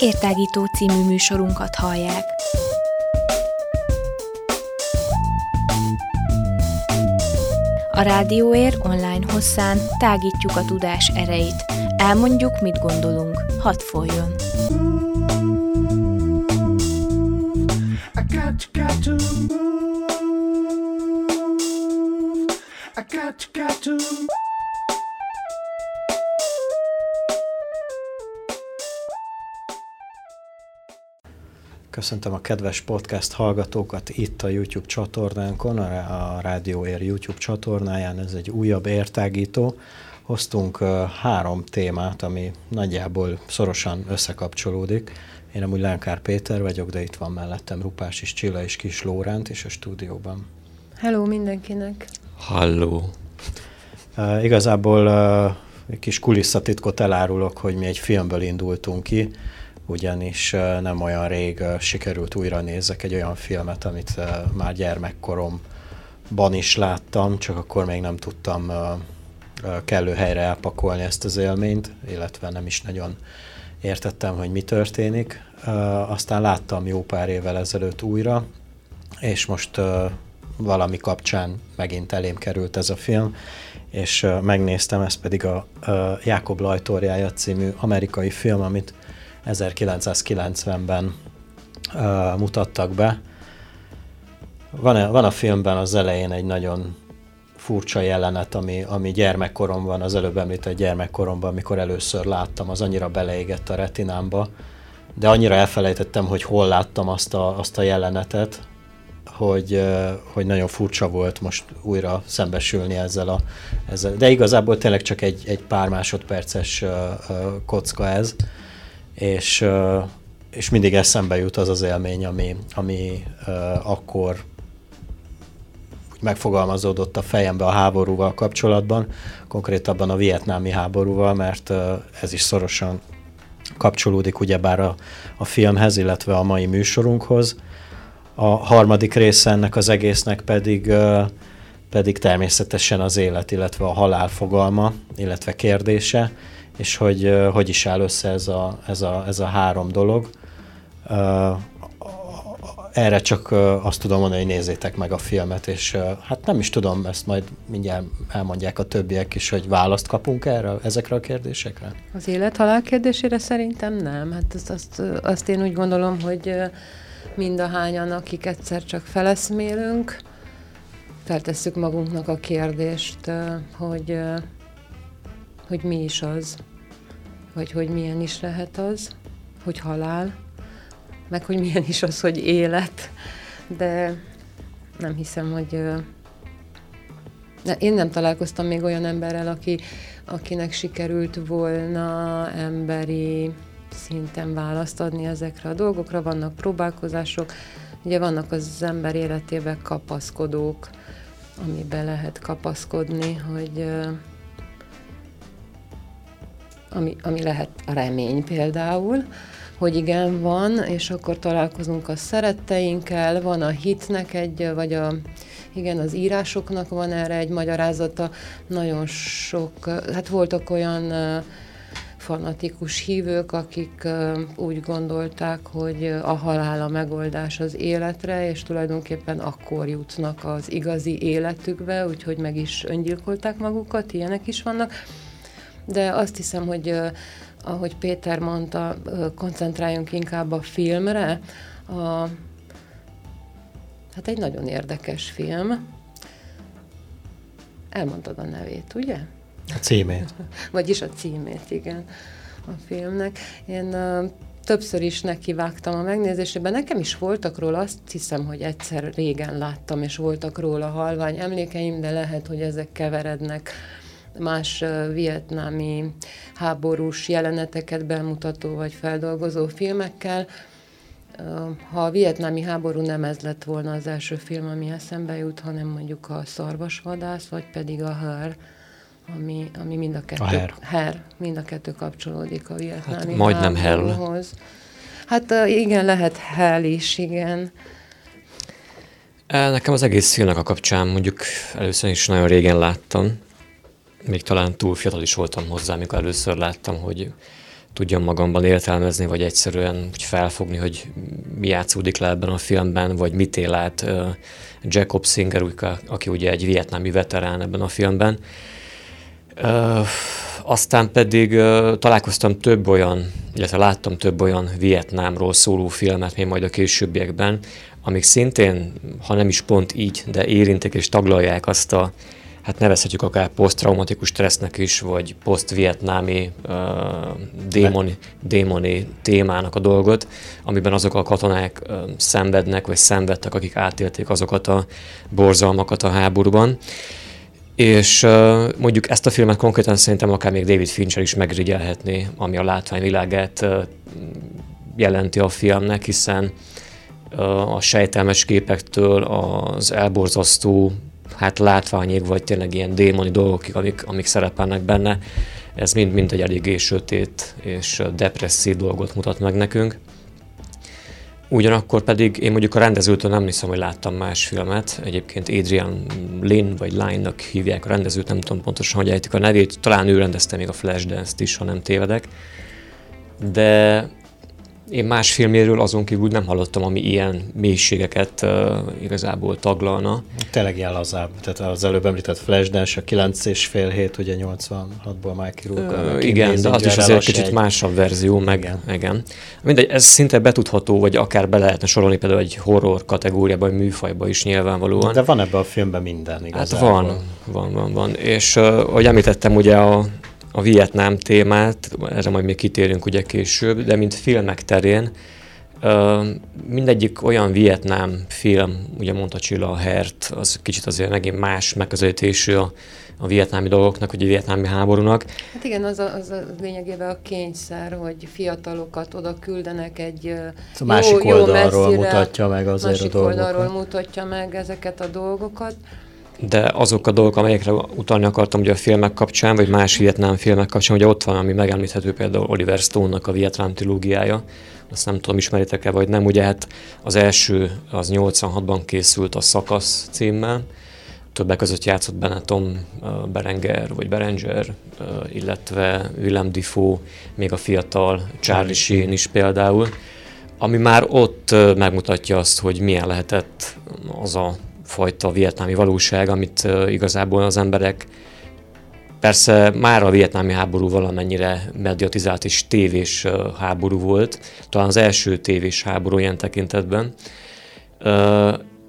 Értágító című műsorunkat hallják. A Rádióér online hosszán tágítjuk a tudás erejét. Elmondjuk, mit gondolunk. Hadd folyjon! Köszöntöm a kedves podcast hallgatókat itt a YouTube csatornánkon, a Rádióér YouTube csatornáján. Ez egy újabb értágító. Hoztunk három témát, ami nagyjából szorosan összekapcsolódik. Én amúgy Lenkár Péter vagyok, de itt van mellettem Rupás és Csilla és Kis Lóránt is a stúdióban. Hello mindenkinek! Halló! Uh, igazából uh, egy kis kulisszatitkot elárulok, hogy mi egy filmből indultunk ki, ugyanis nem olyan rég sikerült újra nézek egy olyan filmet, amit már gyermekkoromban is láttam, csak akkor még nem tudtam kellő helyre elpakolni ezt az élményt, illetve nem is nagyon értettem, hogy mi történik. Aztán láttam jó pár évvel ezelőtt újra, és most valami kapcsán megint elém került ez a film, és megnéztem, ez pedig a Jákob Lajtorjája című amerikai film, amit 1990-ben uh, mutattak be. Van, van a filmben az elején egy nagyon furcsa jelenet, ami, ami gyermekkoromban, az előbb említett gyermekkoromban, amikor először láttam, az annyira beleégett a retinámba, de annyira elfelejtettem, hogy hol láttam azt a, azt a jelenetet, hogy, hogy nagyon furcsa volt most újra szembesülni ezzel a... Ezzel. De igazából tényleg csak egy, egy pár másodperces kocka ez és, és mindig eszembe jut az az élmény, ami, ami akkor megfogalmazódott a fejembe a háborúval kapcsolatban, konkrétabban a vietnámi háborúval, mert ez is szorosan kapcsolódik ugyebár a, a filmhez, illetve a mai műsorunkhoz. A harmadik része ennek az egésznek pedig, pedig természetesen az élet, illetve a halál fogalma, illetve kérdése, és hogy hogy is áll össze ez a, ez a, ez a három dolog. Erre csak azt tudom mondani, hogy nézzétek meg a filmet, és hát nem is tudom, ezt majd mindjárt elmondják a többiek is, hogy választ kapunk erre, ezekre a kérdésekre? Az élet-halál kérdésére szerintem nem. Hát azt, azt, azt én úgy gondolom, hogy mind a hányan, akik egyszer csak feleszmélünk, feltesszük magunknak a kérdést, hogy, hogy mi is az, vagy hogy milyen is lehet az, hogy halál, meg hogy milyen is az, hogy élet, de nem hiszem, hogy de én nem találkoztam még olyan emberrel, aki, akinek sikerült volna emberi szinten választ adni ezekre a dolgokra. Vannak próbálkozások, ugye vannak az ember életében kapaszkodók, amiben lehet kapaszkodni, hogy ami, ami lehet a remény például, hogy igen, van, és akkor találkozunk a szeretteinkkel, van a hitnek egy, vagy a, igen, az írásoknak van erre egy magyarázata, nagyon sok, hát voltak olyan fanatikus hívők, akik úgy gondolták, hogy a halál a megoldás az életre, és tulajdonképpen akkor jutnak az igazi életükbe, úgyhogy meg is öngyilkolták magukat, ilyenek is vannak de azt hiszem, hogy ahogy Péter mondta, koncentráljunk inkább a filmre. A, hát egy nagyon érdekes film. Elmondtad a nevét, ugye? A címét. Vagyis a címét, igen, a filmnek. Én többször is nekivágtam a megnézésében. Nekem is voltak róla, azt hiszem, hogy egyszer régen láttam, és voltak róla halvány emlékeim, de lehet, hogy ezek keverednek más vietnámi háborús jeleneteket bemutató vagy feldolgozó filmekkel. Ha a vietnámi háború nem ez lett volna az első film, ami eszembe jut, hanem mondjuk a Szarvasvadász, vagy pedig a Her, ami, ami mind a kettő, a her. her. mind a kettő kapcsolódik a vietnámi hát, majdnem hell. Hát igen, lehet hell is, igen. Nekem az egész filmnek a kapcsán mondjuk először is nagyon régen láttam, még talán túl fiatal is voltam hozzá, amikor először láttam, hogy tudjam magamban értelmezni, vagy egyszerűen úgy felfogni, hogy mi játszódik le ebben a filmben, vagy mit él át Jacob Singer, aki ugye egy vietnámi veterán ebben a filmben. Aztán pedig találkoztam több olyan, illetve láttam több olyan Vietnámról szóló filmet, még majd a későbbiekben, amik szintén, ha nem is pont így, de érintik és taglalják azt a hát nevezhetjük akár posztraumatikus stressznek is, vagy poszt-vietnámi uh, démoni, démoni témának a dolgot, amiben azok a katonák uh, szenvednek, vagy szenvedtek, akik átélték azokat a borzalmakat a háborúban. És uh, mondjuk ezt a filmet konkrétan szerintem akár még David Fincher is megrigyelhetné, ami a látványvilágát uh, jelenti a filmnek, hiszen a sejtelmes képektől az elborzasztó hát látványig, vagy tényleg ilyen démoni dolgok, amik, amik szerepelnek benne, ez mind-mind egy eléggé sötét és depresszív dolgot mutat meg nekünk. Ugyanakkor pedig én mondjuk a rendezőtől nem hiszem, hogy láttam más filmet. Egyébként Adrian Lynn, vagy Line-nak hívják a rendezőt, nem tudom pontosan, hogy ejtik a nevét. Talán ő rendezte még a Flashdance-t is, ha nem tévedek. De én más filméről azon kívül nem hallottam, ami ilyen mélységeket uh, igazából taglalna. Tényleg ilyen lazább. Tehát az előbb említett Flashdance, a 9 és fél hét, ugye 86-ból Mikey Rourke. Uh, igen, de az is azért kicsit egy... másabb verzió, meg igen. igen. Mindegy, ez szinte betudható, vagy akár be lehetne sorolni például egy horror kategóriába, vagy műfajba is nyilvánvalóan. De van ebben a filmben minden igazából. Hát van, van, van, van. És uh, ahogy említettem, ugye a a Vietnám témát, erre majd még kitérünk ugye később, de mint filmek terén, mindegyik olyan Vietnám film, ugye mondta Csilla a Hert, az kicsit azért megint más megközelítésű a, a vietnámi dolgoknak, vagy a vietnámi háborúnak. Hát igen, az a, az a lényegében a kényszer, hogy fiatalokat oda küldenek egy a másik jó, oldalról jó mutatja meg azért másik a dolgokat. oldalról mutatja meg ezeket a dolgokat de azok a dolgok, amelyekre utalni akartam ugye a filmek kapcsán, vagy más vietnám filmek kapcsán, ugye ott van, ami megemlíthető például Oliver Stone-nak a Vietnám trilógiája, azt nem tudom, ismeritek-e vagy nem, ugye hát az első az 86-ban készült a Szakasz címmel, többek között játszott benne Tom Berenger, vagy Berenger, illetve Willem Dafoe, még a fiatal Charlie Sheen is például, ami már ott megmutatja azt, hogy milyen lehetett az a fajta vietnámi valóság, amit igazából az emberek Persze már a vietnámi háború valamennyire mediatizált és tévés háború volt, talán az első tévés háború ilyen tekintetben.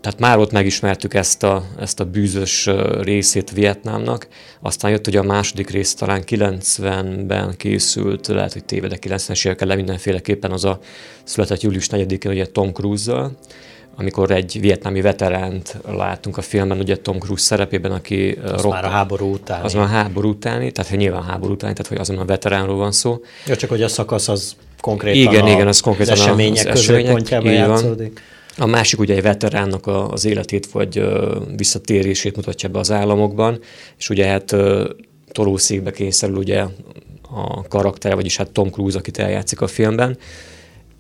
Tehát már ott megismertük ezt a, ezt a bűzös részét Vietnámnak, aztán jött ugye a második rész, talán 90-ben készült, lehet, hogy tévedek 90-es évekkel le mindenféleképpen az a született július 4-én ugye Tom Cruise-zal, amikor egy vietnámi veteránt látunk a filmben, ugye Tom Cruise szerepében, aki... Az rock, már a háború utáni. Az már a háború utáni, tehát nyilván háború utáni, tehát hogy azon a veteránról van szó. Ja, csak hogy a szakasz az konkrétan igen, a, igen, az konkrétan az események, az középpontjában játszódik. A másik ugye egy veteránnak az életét vagy visszatérését mutatja be az államokban, és ugye hát tolószékbe kényszerül ugye a karakter, vagyis hát Tom Cruise, akit eljátszik a filmben,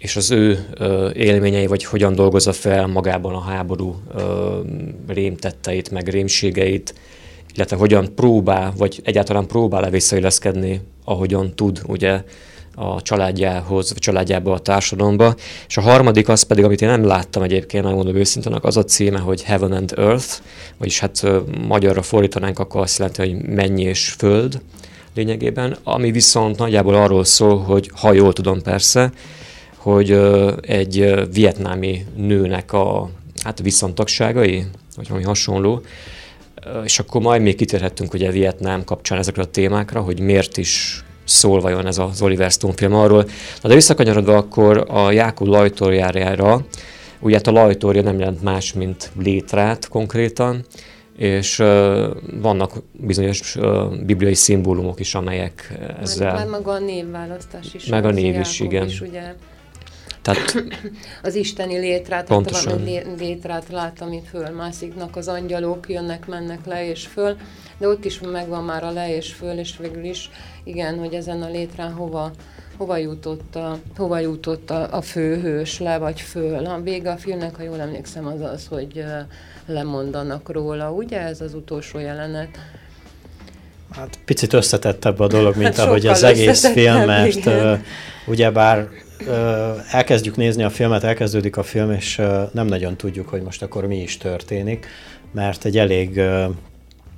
és az ő élményei, vagy hogyan dolgozza fel magában a háború rémtetteit, meg rémségeit, illetve hogyan próbál, vagy egyáltalán próbál-e visszailleszkedni, ahogyan tud, ugye, a családjához, vagy családjába, a társadalomba. És a harmadik az pedig, amit én nem láttam egyébként, megmondom őszintén, az a címe, hogy Heaven and Earth, vagyis hát magyarra fordítanánk, akkor azt jelenti, hogy mennyi és föld lényegében, ami viszont nagyjából arról szól, hogy ha jól tudom persze, hogy egy vietnámi nőnek a hát viszontagságai, vagy valami hasonló, és akkor majd még kitérhettünk ugye Vietnám kapcsán ezekre a témákra, hogy miért is szól vajon ez az Oliver Stone film arról. Na de visszakanyarodva akkor a Jákó lajtorjára, ugye hát a lajtorja nem jelent más, mint létrát konkrétan, és uh, vannak bizonyos uh, bibliai szimbólumok is, amelyek ezzel... Meg, meg maga a névválasztás is. Meg a név is, igen. Is, ugye tehát, az isteni létrát, pontosan. Hát létrát lát, ami fölmásziknak, az angyalok jönnek, mennek le és föl, de ott is megvan már a le és föl, és végül is igen, hogy ezen a létrán hova, hova jutott, a, hova jutott a, a főhős, le vagy föl. A vége a filmnek, ha jól emlékszem, az az, hogy lemondanak róla, ugye ez az utolsó jelenet. Hát picit összetettebb a dolog, mint hát ahogy az egész film, mert uh, ugyebár elkezdjük nézni a filmet, elkezdődik a film, és nem nagyon tudjuk, hogy most akkor mi is történik, mert egy elég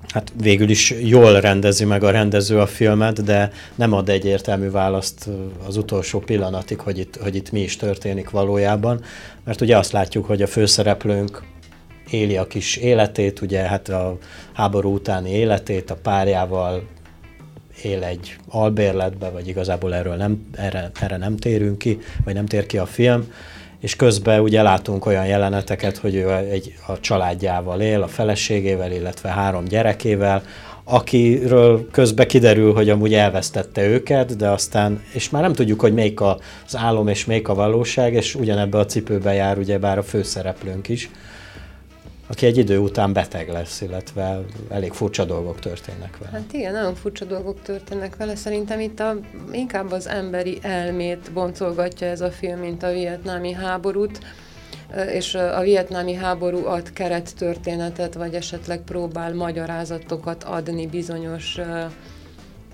hát végül is jól rendezi meg a rendező a filmet, de nem ad egyértelmű választ az utolsó pillanatig, hogy itt, hogy itt mi is történik valójában, mert ugye azt látjuk, hogy a főszereplőnk éli a kis életét, ugye hát a háború utáni életét, a párjával él egy albérletbe, vagy igazából erről nem, erre, erre nem térünk ki, vagy nem tér ki a film, és közben ugye látunk olyan jeleneteket, hogy ő egy, a családjával él, a feleségével, illetve három gyerekével, akiről közben kiderül, hogy amúgy elvesztette őket, de aztán, és már nem tudjuk, hogy melyik az álom és melyik a valóság, és ugyanebbe a cipőbe jár ugye bár a főszereplőnk is aki egy idő után beteg lesz, illetve elég furcsa dolgok történnek vele. Hát igen, nagyon furcsa dolgok történnek vele. Szerintem itt a, inkább az emberi elmét boncolgatja ez a film, mint a vietnámi háborút és a vietnámi háború ad keret történetet, vagy esetleg próbál magyarázatokat adni bizonyos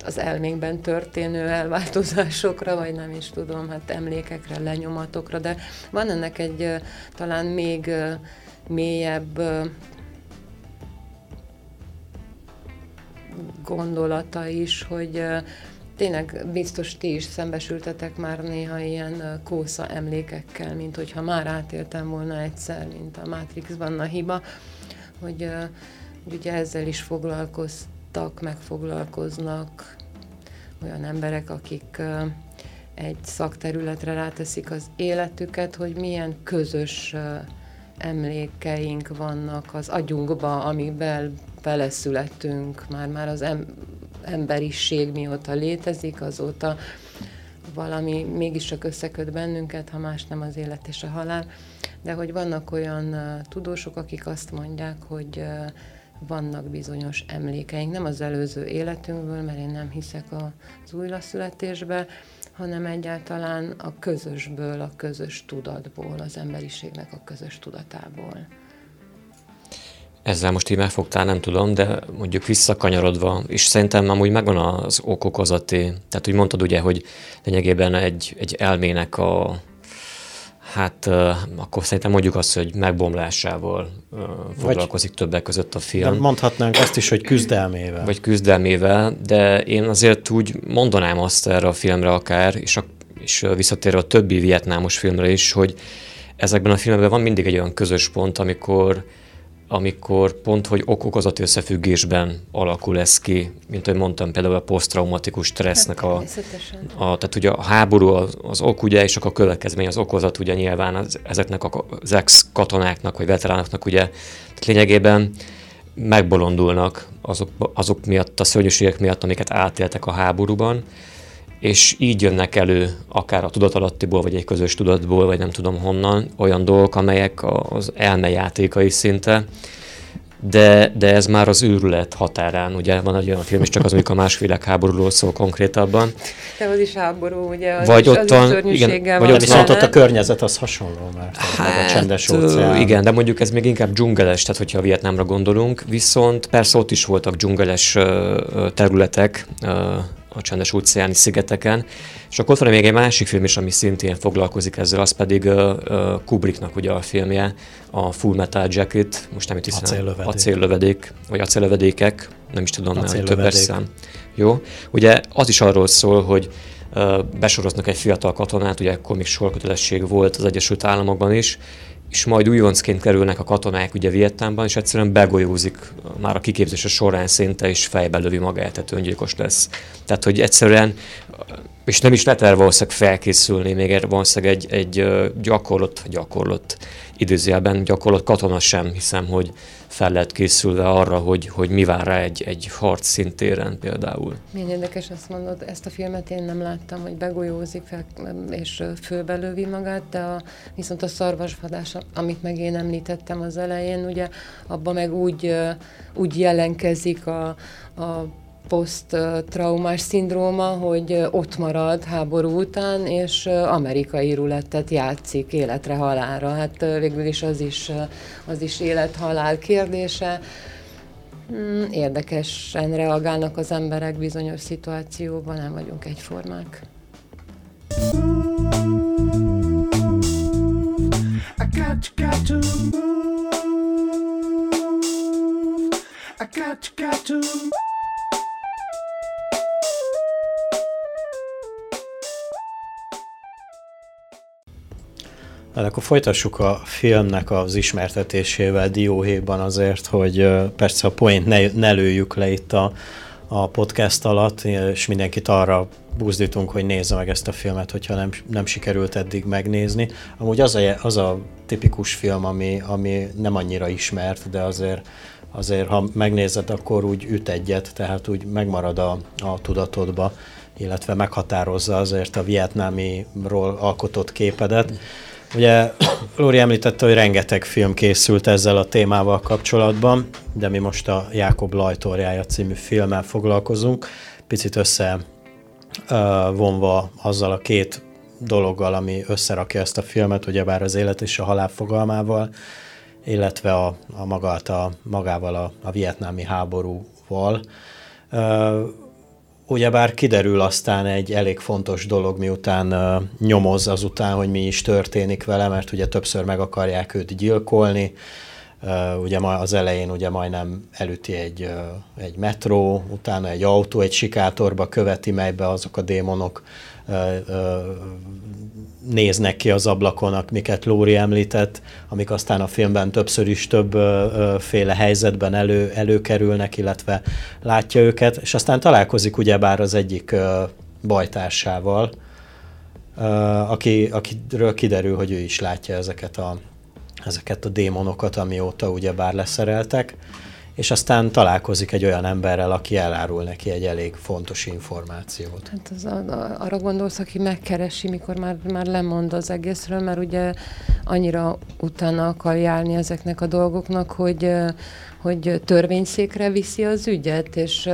az elménkben történő elváltozásokra, vagy nem is tudom, hát emlékekre, lenyomatokra, de van ennek egy talán még mélyebb gondolata is, hogy tényleg biztos ti is szembesültetek már néha ilyen kósza emlékekkel, mint hogyha már átéltem volna egyszer, mint a Matrixban a hiba, hogy, hogy ugye ezzel is foglalkoztak, megfoglalkoznak olyan emberek, akik egy szakterületre ráteszik az életüket, hogy milyen közös emlékeink vannak az agyunkba, amivel beleszülettünk, már-már az em- emberiség mióta létezik, azóta valami mégiscsak összeköt bennünket, ha más nem az élet és a halál, de hogy vannak olyan tudósok, akik azt mondják, hogy vannak bizonyos emlékeink, nem az előző életünkből, mert én nem hiszek az újlaszületésbe, hanem egyáltalán a közösből, a közös tudatból, az emberiségnek a közös tudatából. Ezzel most így megfogtál, nem tudom, de mondjuk visszakanyarodva, és szerintem amúgy megvan az okokozati, tehát úgy mondtad ugye, hogy lényegében egy, egy elmének a, Hát uh, akkor szerintem mondjuk azt, hogy megbomlásával uh, foglalkozik Vagy, többek között a film. De mondhatnánk azt is, hogy küzdelmével. Vagy küzdelmével, de én azért úgy mondanám azt erre a filmre akár, és, a, és visszatérve a többi vietnámos filmre is, hogy ezekben a filmekben van mindig egy olyan közös pont, amikor amikor pont, hogy okokozati összefüggésben alakul ez ki, mint ahogy mondtam, például a posztraumatikus stressznek a, a, tehát ugye a háború az, az ok, ugye, és akkor a következmény az okozat, ugye nyilván az, ezeknek az ex-katonáknak, vagy veteránoknak, ugye, lényegében megbolondulnak azok, azok miatt, a szörnyűségek miatt, amiket átéltek a háborúban, és így jönnek elő akár a tudatalattiból, vagy egy közös tudatból, vagy nem tudom honnan, olyan dolgok, amelyek az elmejátékai szinte, de, de ez már az őrület határán, ugye van egy olyan film is, csak az mondjuk a más világháborúról szól konkrétabban. De az is háború, ugye, az vagy is, ott az igen, vagy ott viszont ott a környezet az hasonló, mert hát, a csendes óceán. Igen, de mondjuk ez még inkább dzsungeles, tehát hogyha a Vietnámra gondolunk, viszont persze ott is voltak dzsungeles területek, a csendes óceáni szigeteken. És akkor ott van még egy másik film is, ami szintén foglalkozik ezzel, az pedig uh, Kubricknak ugye a filmje, a Full Metal Jacket, most nem itt hiszem, acéllövedék. acéllövedék, vagy acéllövedékek, nem is tudom, mert szám. Jó, ugye az is arról szól, hogy besoroznak egy fiatal katonát, ugye akkor még sorkötelesség volt az Egyesült Államokban is, és majd újoncként kerülnek a katonák ugye Vietnámban, és egyszerűen begolyózik már a kiképzése során szinte, és fejbe lövi magát, tehát öngyilkos lesz. Tehát, hogy egyszerűen, és nem is lehet erre valószínűleg felkészülni, még valószínűleg egy, egy gyakorlott, gyakorlott időzőjelben gyakorlott katona sem hiszem, hogy fel lehet készülve arra, hogy, hogy mi vár rá egy, egy harc szintéren például. Milyen érdekes azt mondod, ezt a filmet én nem láttam, hogy begolyózik fel és fölbelővi magát, de a, viszont a szarvasvadás, amit meg én említettem az elején, ugye abban meg úgy, úgy jelenkezik a, a poszttraumás szindróma, hogy ott marad háború után, és amerikai rulettet játszik életre halálra. Hát végül is az is, az is élet-halál kérdése. Mm, érdekesen reagálnak az emberek bizonyos szituációban, nem vagyunk egyformák. I got, got got, got Hát akkor folytassuk a filmnek az ismertetésével dióhéjban azért, hogy persze a point ne, ne lőjük le itt a, a podcast alatt, és mindenkit arra buzdítunk, hogy nézze meg ezt a filmet, hogyha nem, nem sikerült eddig megnézni. Amúgy az a, az a tipikus film, ami, ami nem annyira ismert, de azért, azért ha megnézed, akkor úgy üt egyet, tehát úgy megmarad a, a tudatodba, illetve meghatározza azért a vietnámiról alkotott képedet. Ugye Lóri említette, hogy rengeteg film készült ezzel a témával kapcsolatban, de mi most a Jákob Lajtorjája című filmmel foglalkozunk, picit össze vonva azzal a két dologgal, ami összerakja ezt a filmet, ugyebár az élet és a halál fogalmával, illetve a, a magát a, magával a, a vietnámi háborúval. Ugyebár kiderül aztán egy elég fontos dolog, miután uh, nyomoz azután, hogy mi is történik vele, mert ugye többször meg akarják őt gyilkolni, uh, ugye az elején ugye majdnem elüti egy, egy metró, utána egy autó egy sikátorba követi, melybe azok a démonok néznek ki az ablakon, miket Lóri említett, amik aztán a filmben többször is többféle helyzetben elő, előkerülnek, illetve látja őket, és aztán találkozik ugyebár az egyik bajtársával, aki, akiről kiderül, hogy ő is látja ezeket a, ezeket a démonokat, amióta ugyebár leszereltek, és aztán találkozik egy olyan emberrel, aki elárul neki egy elég fontos információt. Hát az, arra gondolsz, aki megkeresi, mikor már, már lemond az egészről, mert ugye annyira utána akar járni ezeknek a dolgoknak, hogy, hogy törvényszékre viszi az ügyet, és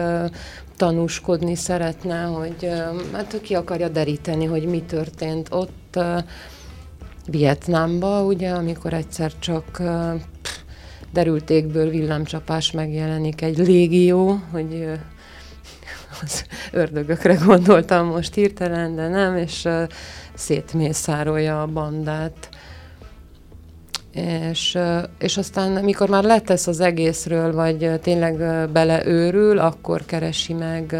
tanúskodni szeretne, hogy hát ki akarja deríteni, hogy mi történt ott Vietnámba, ugye, amikor egyszer csak derültékből villámcsapás megjelenik egy légió, hogy az ördögökre gondoltam most hirtelen, de nem, és szétmészárolja a bandát. És, és aztán, mikor már letesz az egészről, vagy tényleg beleőrül, akkor keresi meg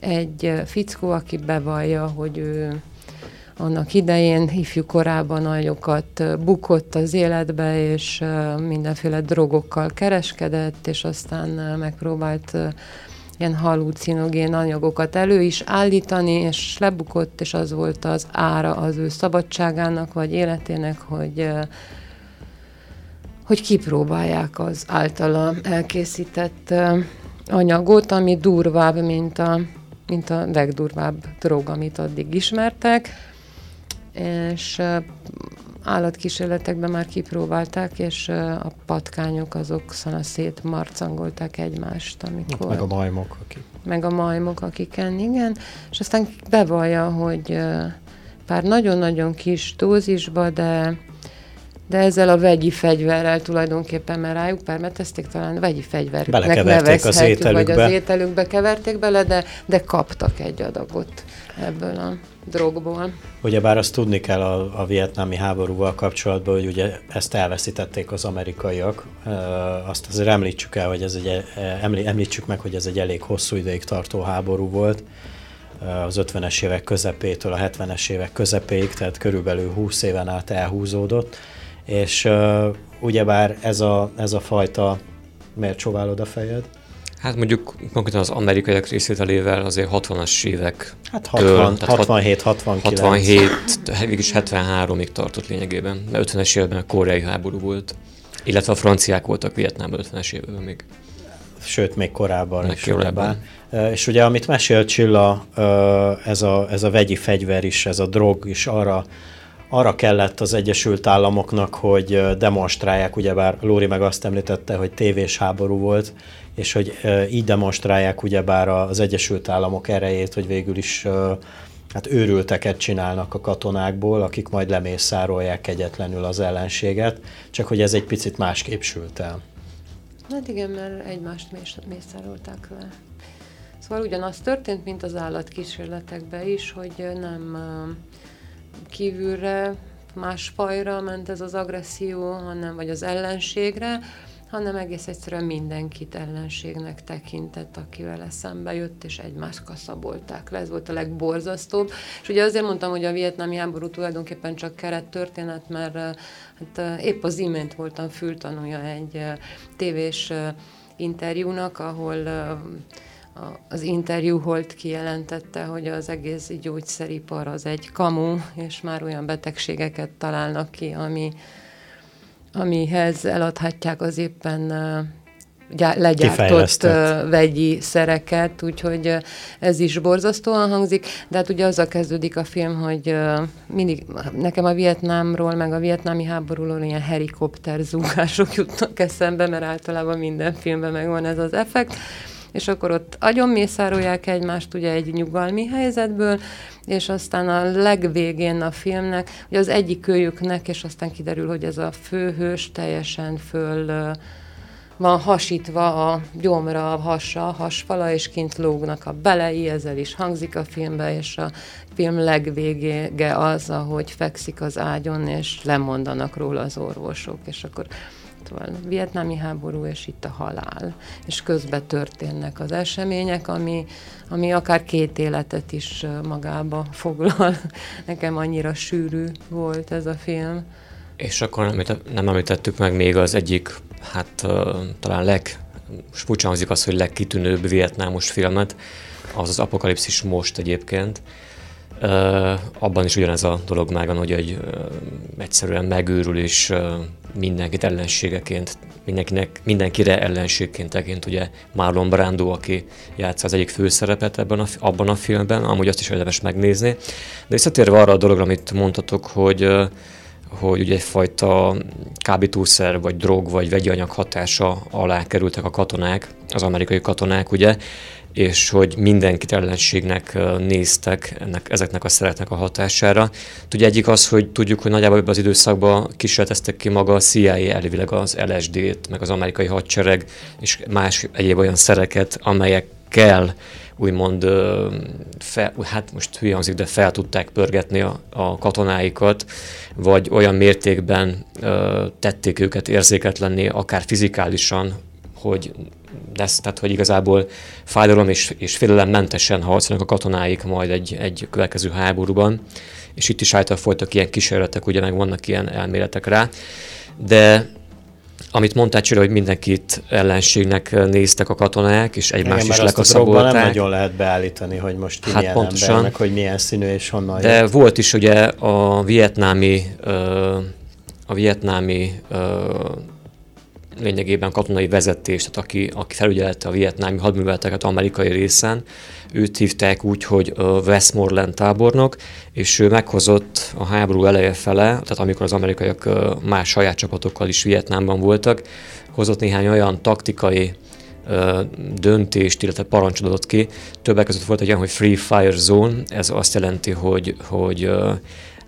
egy fickó, aki bevallja, hogy ő annak idején ifjú korában nagyokat bukott az életbe, és mindenféle drogokkal kereskedett, és aztán megpróbált ilyen halucinogén anyagokat elő is állítani, és lebukott, és az volt az ára az ő szabadságának, vagy életének, hogy hogy kipróbálják az általa elkészített anyagot, ami durvább, mint a, mint a legdurvább drog, amit addig ismertek és állatkísérletekben már kipróbálták, és a patkányok azok szana szét marcangolták egymást, amikor... Meg a majmok, akik. Meg a majmok, akiken, igen. És aztán bevallja, hogy pár nagyon-nagyon kis dózisba, de de ezzel a vegyi fegyverrel tulajdonképpen, mert rájuk permetezték, talán vegyi fegyvernek nevezhetjük, az vagy az ételükbe keverték bele, de, de kaptak egy adagot ebből a drogból. Ugyebár azt tudni kell a, a vietnámi háborúval kapcsolatban, hogy ugye ezt elveszítették az amerikaiak. Azt azért említsük el, hogy ez egy, említsük meg, hogy ez egy elég hosszú ideig tartó háború volt az 50-es évek közepétől a 70-es évek közepéig, tehát körülbelül 20 éven át elhúzódott, és ugyebár ez a, ez a fajta, miért csóválod a fejed? Hát mondjuk konkrétan az amerikaiak részvételével azért 60-as évek. Hát 60, től, 67, 69. 67, végülis 73-ig tartott lényegében, mert 50-es években a koreai háború volt, illetve a franciák voltak Vietnámban 50-es években még. Sőt, még korábban még is. Korábban. És ugye, amit mesél Csilla, ez a, ez a vegyi fegyver is, ez a drog is arra arra kellett az Egyesült Államoknak, hogy demonstrálják, ugyebár Lóri meg azt említette, hogy tévés háború volt, és hogy így demonstrálják ugyebár az Egyesült Államok erejét, hogy végül is hát őrülteket csinálnak a katonákból, akik majd lemészárolják kegyetlenül az ellenséget, csak hogy ez egy picit másképp sült el. Hát igen, mert egymást mészárolták le. Szóval ugyanaz történt, mint az állatkísérletekben is, hogy nem kívülre, más fajra ment ez az agresszió, hanem vagy az ellenségre, hanem egész egyszerűen mindenkit ellenségnek tekintett, akivel eszembe jött, és egymást kaszabolták le. Ez volt a legborzasztóbb. És ugye azért mondtam, hogy a vietnámi háború tulajdonképpen csak keret történet, mert hát, épp az imént voltam fültanúja egy tévés interjúnak, ahol az interjú holt kijelentette, hogy az egész gyógyszeripar az egy kamu, és már olyan betegségeket találnak ki, ami, amihez eladhatják az éppen legyártott vegyi szereket, úgyhogy ez is borzasztóan hangzik, de hát ugye azzal kezdődik a film, hogy mindig nekem a Vietnámról, meg a vietnámi háborúról ilyen helikopter zúgások jutnak eszembe, mert általában minden filmben megvan ez az effekt, és akkor ott agyon mészárolják egymást ugye egy nyugalmi helyzetből, és aztán a legvégén a filmnek, ugye az egyik kölyüknek, és aztán kiderül, hogy ez a főhős teljesen föl van hasítva a gyomra, a hasa, a hasfala, és kint lógnak a belei, ezzel is hangzik a filmbe, és a film legvégége az, ahogy fekszik az ágyon, és lemondanak róla az orvosok, és akkor van. Vietnámi háború, és itt a halál. És közben történnek az események, ami, ami akár két életet is magába foglal. Nekem annyira sűrű volt ez a film. És akkor nem említettük meg még az egyik, hát talán leg, furcsa hangzik az, hogy legkitűnőbb vietnámos filmet, az az Apokalipszis most egyébként, abban is ugyanez a dolog megvan, hogy egy egyszerűen megőrül és mindenkit ellenségeként, mindenkinek, mindenkire ellenségként tekint, ugye Marlon Brando, aki játsza az egyik főszerepet ebben a, abban a filmben, amúgy azt is érdemes megnézni. De visszatérve arra a dologra, amit mondtatok, hogy hogy ugye egyfajta kábítószer, vagy drog, vagy vegyi anyag hatása alá kerültek a katonák, az amerikai katonák, ugye, és hogy mindenkit ellenségnek néztek ennek, ezeknek a szeretnek a hatására. Ugye egyik az, hogy tudjuk, hogy nagyjából ebben az időszakban kísérleteztek ki maga a CIA elvileg az LSD-t, meg az amerikai hadsereg, és más egyéb olyan szereket, amelyekkel úgymond, fel, hát most hülye hangzik, de fel tudták pörgetni a, a katonáikat, vagy olyan mértékben ö, tették őket érzéketlenni, akár fizikálisan, hogy lesz, tehát hogy igazából fájdalom és, és félelemmentesen harcolnak a katonáik majd egy, egy következő háborúban, és itt is által folytak ilyen kísérletek, ugye meg vannak ilyen elméletek rá, de amit mondtál Csira, hogy mindenkit ellenségnek néztek a katonák, és egymást Igen, is lekaszabolták. nem nagyon lehet beállítani, hogy most ki hát milyen pontosan, ember, meg hogy milyen színű és honnan De jött. volt is ugye a vietnámi, a vietnámi lényegében katonai vezetés, tehát aki, aki felügyelte a vietnámi hadműveleteket amerikai részen, őt hívták úgy, hogy Westmoreland tábornok, és ő meghozott a háború eleje fele, tehát amikor az amerikaiak más saját csapatokkal is Vietnámban voltak, hozott néhány olyan taktikai döntést, illetve parancsot adott ki. Többek között volt egy olyan, hogy Free Fire Zone, ez azt jelenti, hogy, hogy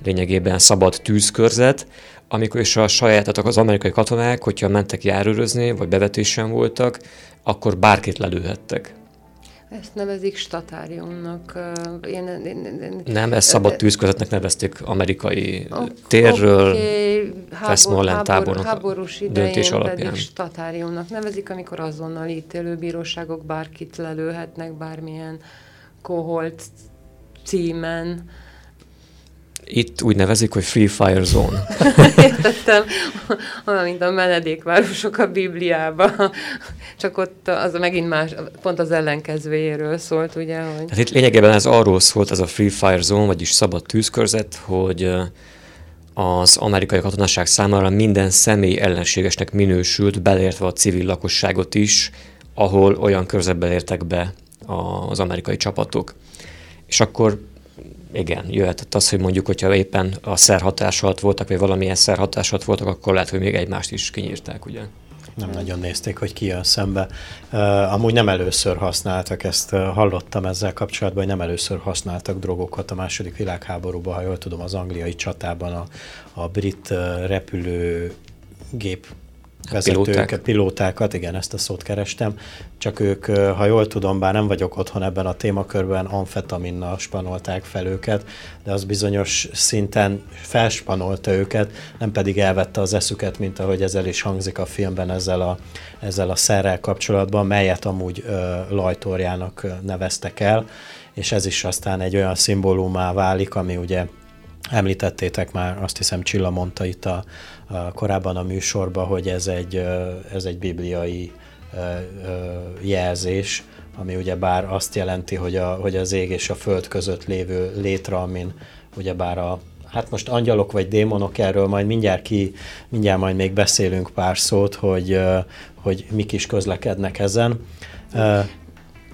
lényegében szabad tűzkörzet, amikor is a saját, tehát az amerikai katonák, hogyha mentek járőrözni, vagy bevetésen voltak, akkor bárkit lelőhettek. Ezt nevezik statáriumnak. Én, én, én, Nem, ezt szabad tűzközetnek nevezték amerikai okay, térről, okay. Westmoreland tábornok háborús döntés alapján. pedig statáriumnak nevezik, amikor azonnal ítélőbíróságok bárkit lelőhetnek bármilyen koholt címen. Itt úgy nevezik, hogy Free Fire Zone. Értettem, olyan, mint a menedékvárosok a Bibliában. Csak ott az megint más, pont az ellenkezőjéről szólt, ugye? Hogy... Hát itt lényegében ez arról szólt, ez a Free Fire Zone, vagyis szabad tűzkörzet, hogy az amerikai katonaság számára minden személy ellenségesnek minősült, beleértve a civil lakosságot is, ahol olyan körzetbe értek be az amerikai csapatok. És akkor igen, jöhetett az, hogy mondjuk, hogyha éppen a szerhatás alatt voltak, vagy valamilyen szerhatás alatt voltak, akkor lehet, hogy még egymást is kinyírták, ugye? Nem nagyon nézték, hogy ki jön szembe. Uh, amúgy nem először használtak, ezt hallottam ezzel kapcsolatban, hogy nem először használtak drogokat a második világháborúban, ha jól tudom, az angliai csatában a, a brit uh, repülőgép vezetőket, pilóták. pilótákat, igen, ezt a szót kerestem, csak ők, ha jól tudom, bár nem vagyok otthon ebben a témakörben, amfetaminnal spanolták fel őket, de az bizonyos szinten felspanolta őket, nem pedig elvette az eszüket, mint ahogy ezzel is hangzik a filmben ezzel a, ezzel a szerrel kapcsolatban, melyet amúgy ö, lajtorjának neveztek el, és ez is aztán egy olyan szimbólumá válik, ami ugye Említettétek már, azt hiszem Csilla mondta itt a, a korábban a műsorban, hogy ez egy, ez egy bibliai jelzés, ami ugye bár azt jelenti, hogy, a, hogy az ég és a föld között lévő létre, amin ugye bár a hát most angyalok vagy démonok, erről majd mindjárt ki, mindjárt majd még beszélünk pár szót, hogy, hogy mik is közlekednek ezen.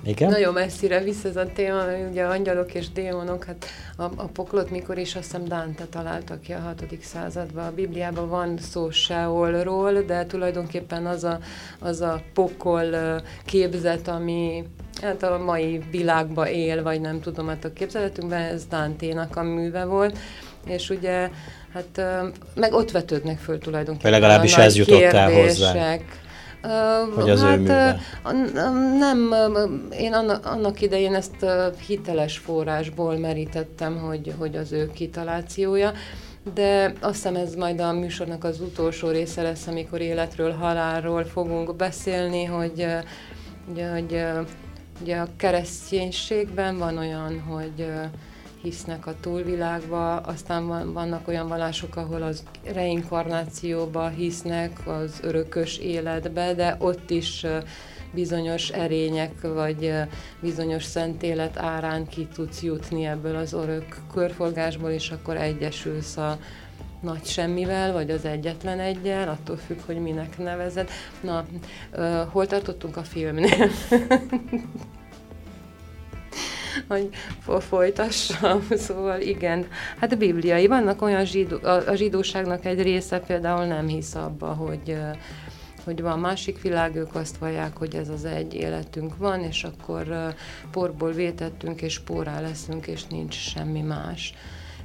Igen? Nagyon messzire visz ez a téma, ugye angyalok és démonok, hát a, a poklot mikor is azt hiszem Dante találta ki a 6. században. A Bibliában van szó Seolról, de tulajdonképpen az a, az a pokol képzet, ami hát a mai világban él, vagy nem tudom, hát a képzeletünkben ez Dante-nak a műve volt, és ugye hát meg ott vetődnek föl tulajdonképpen Vagy legalábbis ez jutott el hozzá. Hogy az hát, ő műve? Nem, én annak, idején ezt hiteles forrásból merítettem, hogy, hogy az ő kitalációja, de azt hiszem ez majd a műsornak az utolsó része lesz, amikor életről, halálról fogunk beszélni, hogy, hogy, hogy ugye a kereszténységben van olyan, hogy hisznek a túlvilágba, aztán van, vannak olyan vallások, ahol az reinkarnációba hisznek, az örökös életbe, de ott is bizonyos erények, vagy bizonyos szent élet árán ki tudsz jutni ebből az örök körforgásból, és akkor egyesülsz a nagy semmivel, vagy az egyetlen egyel, attól függ, hogy minek nevezed. Na, hol tartottunk a filmnél? hogy folytassam. Szóval igen, hát bibliai. Vannak olyan zsidó, a, a zsidóságnak egy része például nem hisz abba, hogy hogy van másik világ, ők azt vallják, hogy ez az egy életünk van, és akkor porból vétettünk, és porrá leszünk, és nincs semmi más.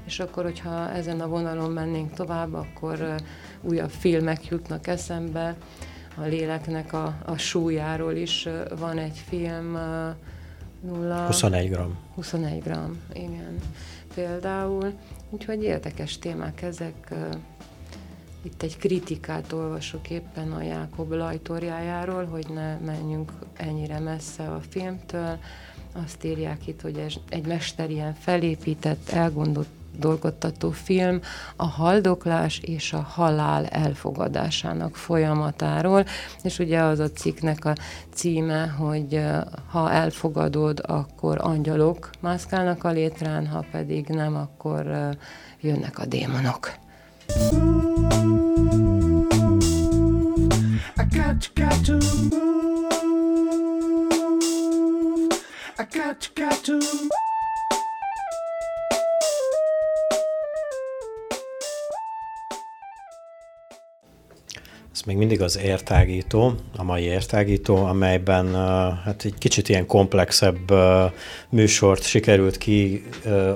És akkor, hogyha ezen a vonalon mennénk tovább, akkor újabb filmek jutnak eszembe. A léleknek a, a súlyáról is van egy film, 0, 21 gram. 21 gram, igen. Például, úgyhogy érdekes témák ezek. Itt egy kritikát olvasok éppen a Jákob lajtorjájáról, hogy ne menjünk ennyire messze a filmtől. Azt írják itt, hogy egy mester ilyen felépített, elgondolt dolgottató film a haldoklás és a halál elfogadásának folyamatáról, és ugye az a cikknek a címe, hogy ha elfogadod, akkor angyalok mászkálnak a létrán, ha pedig nem, akkor jönnek a démonok. I got, got to move. I got, got to move. Ez még mindig az értágító, a mai értágító, amelyben hát egy kicsit ilyen komplexebb műsort sikerült ki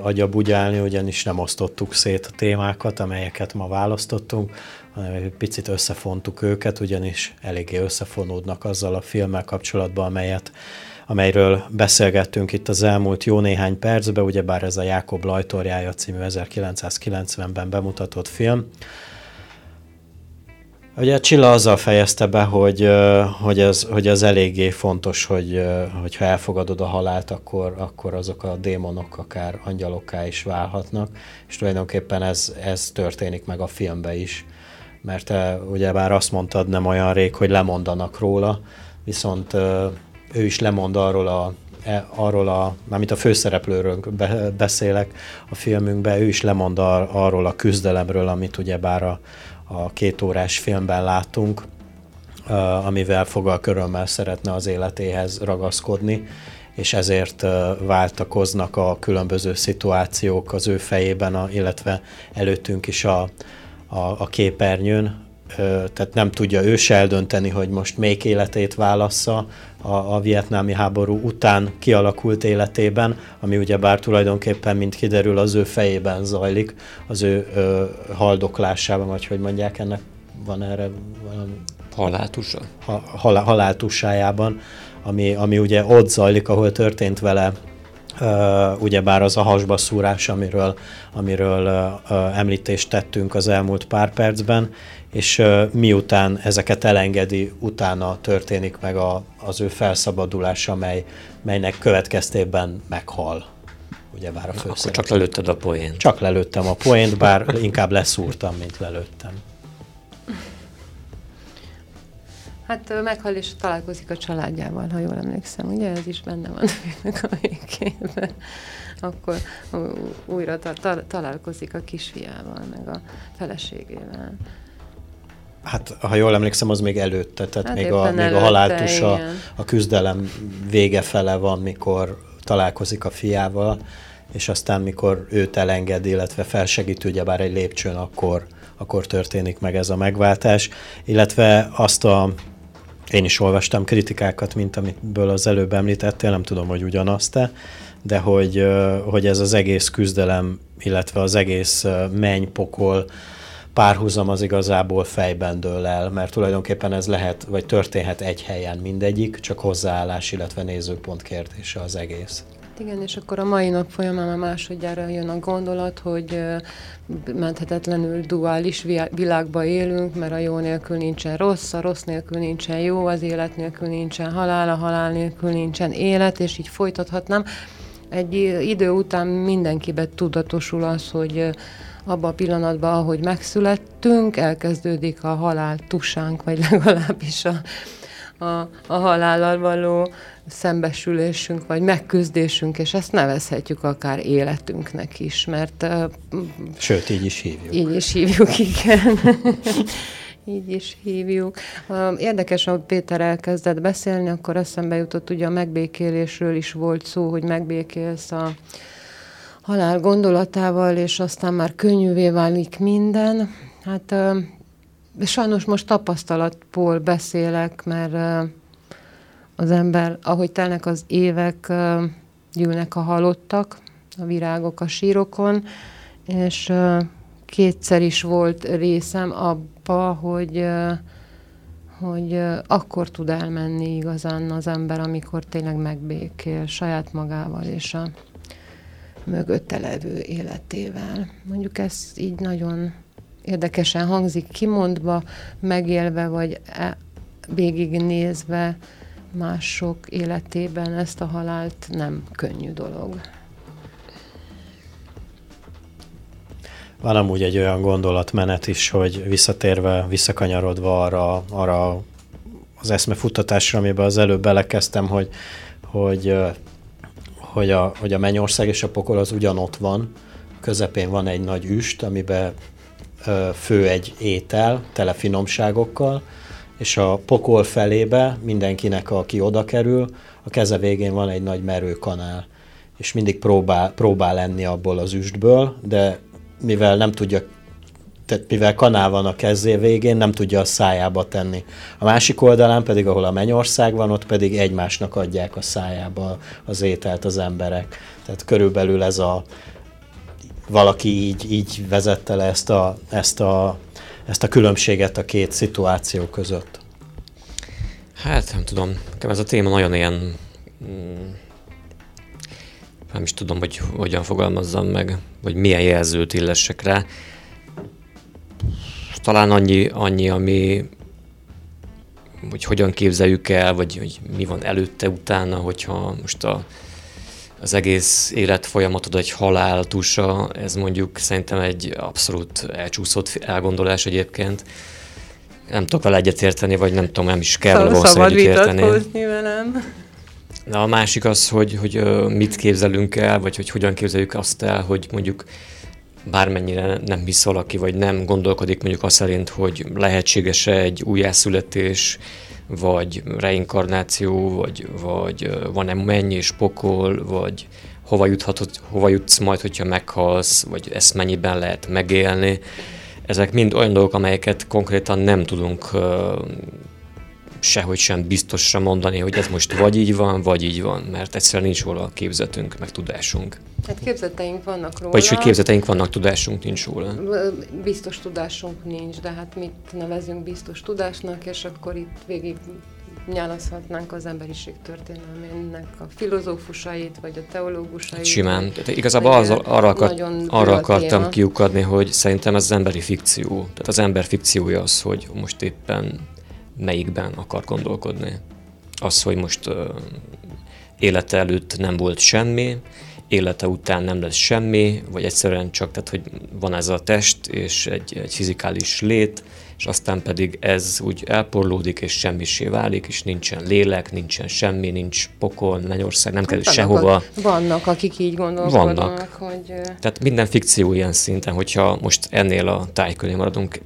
agyabugyálni, ugyanis nem osztottuk szét a témákat, amelyeket ma választottunk, hanem egy picit összefontuk őket, ugyanis eléggé összefonódnak azzal a filmmel kapcsolatban, amelyet amelyről beszélgettünk itt az elmúlt jó néhány percben, ugyebár ez a Jákob Lajtorjája című 1990-ben bemutatott film, Ugye Csilla azzal fejezte be, hogy, hogy, ez, hogy ez eléggé fontos, hogy, hogyha elfogadod a halált, akkor, akkor azok a démonok akár angyalokká is válhatnak, és tulajdonképpen ez, ez történik meg a filmbe is, mert te ugye bár azt mondtad nem olyan rég, hogy lemondanak róla, viszont ő is lemond arról a e, arról a, mármint a főszereplőről beszélek a filmünkben, ő is lemond arról a küzdelemről, amit ugyebár a, a két órás filmben látunk, amivel fogal körömmel szeretne az életéhez ragaszkodni, és ezért váltakoznak a különböző szituációk az ő fejében, illetve előttünk is a, a, a képernyőn, tehát nem tudja ő se eldönteni, hogy most még életét válassza a, a vietnámi háború után kialakult életében, ami ugyebár tulajdonképpen, mint kiderül, az ő fejében zajlik, az ő ö, haldoklásában, vagy hogy mondják ennek, van erre valami Haláltusa? Ha, hal, haláltusájában, ami, ami ugye ott zajlik, ahol történt vele Uh, ugyebár az a hasba szúrás, amiről, amiről uh, uh, említést tettünk az elmúlt pár percben, és miután ezeket elengedi, utána történik meg a, az ő felszabadulása, mely, melynek következtében meghal. Ugyebár a Akkor csak lelőtted a poént. Csak lelőttem a poént, bár inkább leszúrtam, mint lelőttem. Hát meghal és találkozik a családjával, ha jól emlékszem. Ugye ez is benne van a végében. Akkor újra ta- ta- találkozik a kisfiával, meg a feleségével. Hát, ha jól emlékszem, az még előtte, tehát hát még, a, még a haláltus a, a küzdelem vége fele van, mikor találkozik a fiával, és aztán mikor őt elenged, illetve felsegít ugyebár egy lépcsőn, akkor, akkor történik meg ez a megváltás, illetve azt a én is olvastam kritikákat, mint amiből az előbb említettél, nem tudom, hogy ugyanazt-e, de hogy, hogy ez az egész küzdelem, illetve az egész mennypokol párhuzam az igazából fejben dől el, mert tulajdonképpen ez lehet, vagy történhet egy helyen mindegyik, csak hozzáállás, illetve nézőpont kérdése az egész. Igen, és akkor a mai nap folyamán a másodjára jön a gondolat, hogy menthetetlenül duális világba élünk, mert a jó nélkül nincsen rossz, a rossz nélkül nincsen jó, az élet nélkül nincsen halál, a halál nélkül nincsen élet, és így folytathatnám. Egy idő után mindenkibe tudatosul az, hogy abban a pillanatban, ahogy megszülettünk, elkezdődik a halál tusánk, vagy legalábbis a, a, a halállal való szembesülésünk, vagy megküzdésünk, és ezt nevezhetjük akár életünknek is, mert... Sőt, így is hívjuk. Így is hívjuk, igen. így is hívjuk. Érdekes, hogy Péter elkezdett beszélni, akkor eszembe jutott, ugye a megbékélésről is volt szó, hogy megbékélsz a halál gondolatával, és aztán már könnyűvé válik minden. Hát sajnos most tapasztalatból beszélek, mert az ember, ahogy telnek az évek, gyűlnek a halottak, a virágok a sírokon, és kétszer is volt részem abba, hogy, hogy akkor tud elmenni igazán az ember, amikor tényleg megbékél saját magával és a mögötte levő életével. Mondjuk ez így nagyon érdekesen hangzik kimondva, megélve, vagy e, végignézve, mások életében ezt a halált nem könnyű dolog. Van amúgy egy olyan gondolatmenet is, hogy visszatérve, visszakanyarodva arra, arra az eszmefuttatásra, amiben az előbb belekezdtem, hogy, hogy, hogy, a, hogy a mennyország és a pokol az ugyanott van, közepén van egy nagy üst, amiben fő egy étel, tele finomságokkal, és a pokol felébe mindenkinek, aki oda kerül, a keze végén van egy nagy merőkanál, és mindig próbál, próbál lenni abból az üstből, de mivel nem tudja, tehát mivel kanál van a kezé végén, nem tudja a szájába tenni. A másik oldalán pedig, ahol a mennyország van, ott pedig egymásnak adják a szájába az ételt az emberek. Tehát körülbelül ez a, valaki így, így vezette le ezt a, ezt a ezt a különbséget a két szituáció között? Hát nem tudom, nekem ez a téma nagyon ilyen, mm, nem is tudom, hogy hogyan fogalmazzam meg, vagy milyen jelzőt illessek rá. Talán annyi, annyi ami, hogy hogyan képzeljük el, vagy hogy mi van előtte, utána, hogyha most a az egész életfolyamatod egy haláltusa, ez mondjuk szerintem egy abszolút elcsúszott elgondolás egyébként. Nem tudok vele egyetérteni, vagy nem tudom, nem is kell vele valószínűleg egyetérteni. velem. De a másik az, hogy, hogy mit képzelünk el, vagy hogy hogyan képzeljük azt el, hogy mondjuk bármennyire nem hisz valaki, vagy nem gondolkodik mondjuk azt szerint, hogy lehetséges-e egy újjászületés, vagy reinkarnáció, vagy, vagy van-e mennyi és pokol, vagy hova, juthatod, hova jutsz majd, hogyha meghalsz, vagy ezt mennyiben lehet megélni. Ezek mind olyan dolgok, amelyeket konkrétan nem tudunk sehogy sem biztosra mondani, hogy ez most vagy így van, vagy így van, mert egyszerűen nincs róla a képzetünk, meg tudásunk. Hát képzeteink vannak róla. Vagyis, hogy képzeteink vannak, tudásunk nincs róla. Biztos tudásunk nincs, de hát mit nevezünk biztos tudásnak, és akkor itt végig nyálaszhatnánk az emberiség történelmének a filozófusait, vagy a teológusait. Simán. Tehát igazából az, arra, akart, arra akartam téma. kiukadni, hogy szerintem ez az emberi fikció. Tehát az ember fikciója az, hogy most éppen melyikben akar gondolkodni. Az, hogy most élete előtt nem volt semmi, élete után nem lesz semmi, vagy egyszerűen csak, tehát hogy van ez a test és egy, egy fizikális lét, és aztán pedig ez úgy elporlódik, és semmisé válik, és nincsen lélek, nincsen semmi, nincs pokol, mennyország, nem kell sehova. A, vannak, akik így gondolkodnak, vannak. hogy... Tehát minden fikció ilyen szinten, hogyha most ennél a tájköré maradunk,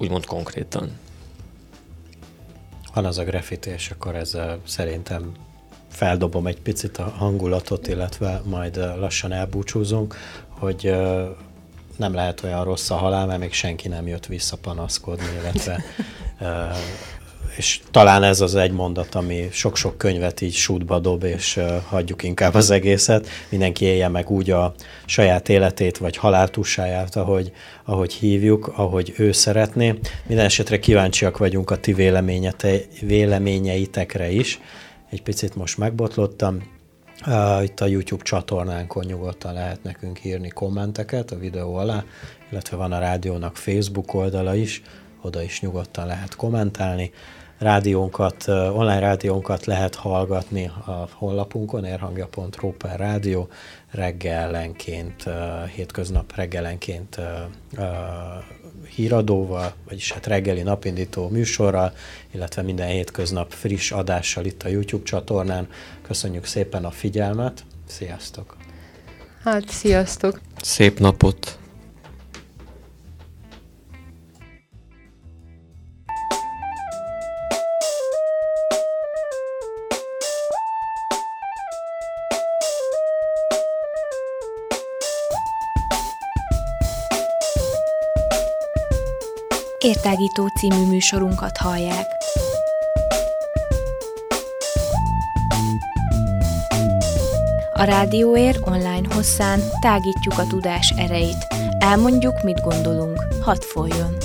úgymond konkrétan. Van az a graffiti, és akkor ezzel szerintem feldobom egy picit a hangulatot, illetve majd lassan elbúcsúzunk, hogy nem lehet olyan rossz a halál, mert még senki nem jött vissza panaszkodni, illetve és talán ez az egy mondat, ami sok-sok könyvet így sútba dob, és hagyjuk inkább az egészet. Mindenki élje meg úgy a saját életét, vagy haláltusáját, ahogy, ahogy hívjuk, ahogy ő szeretné. Minden esetre kíváncsiak vagyunk a ti véleményeitekre is. Egy picit most megbotlottam, itt a YouTube csatornánkon nyugodtan lehet nekünk írni kommenteket a videó alá, illetve van a rádiónak Facebook oldala is, oda is nyugodtan lehet kommentálni. Rádiónkat, online rádiónkat lehet hallgatni a honlapunkon, érhangja.ru per rádió, reggelenként, hétköznap reggelenként híradóval, vagyis hát reggeli napindító műsorral, illetve minden hétköznap friss adással itt a YouTube csatornán. Köszönjük szépen a figyelmet, sziasztok! Hát, sziasztok! Szép napot! Értágító című műsorunkat hallják. A Rádióér online hosszán tágítjuk a tudás erejét. Elmondjuk, mit gondolunk. Hadd folyjon!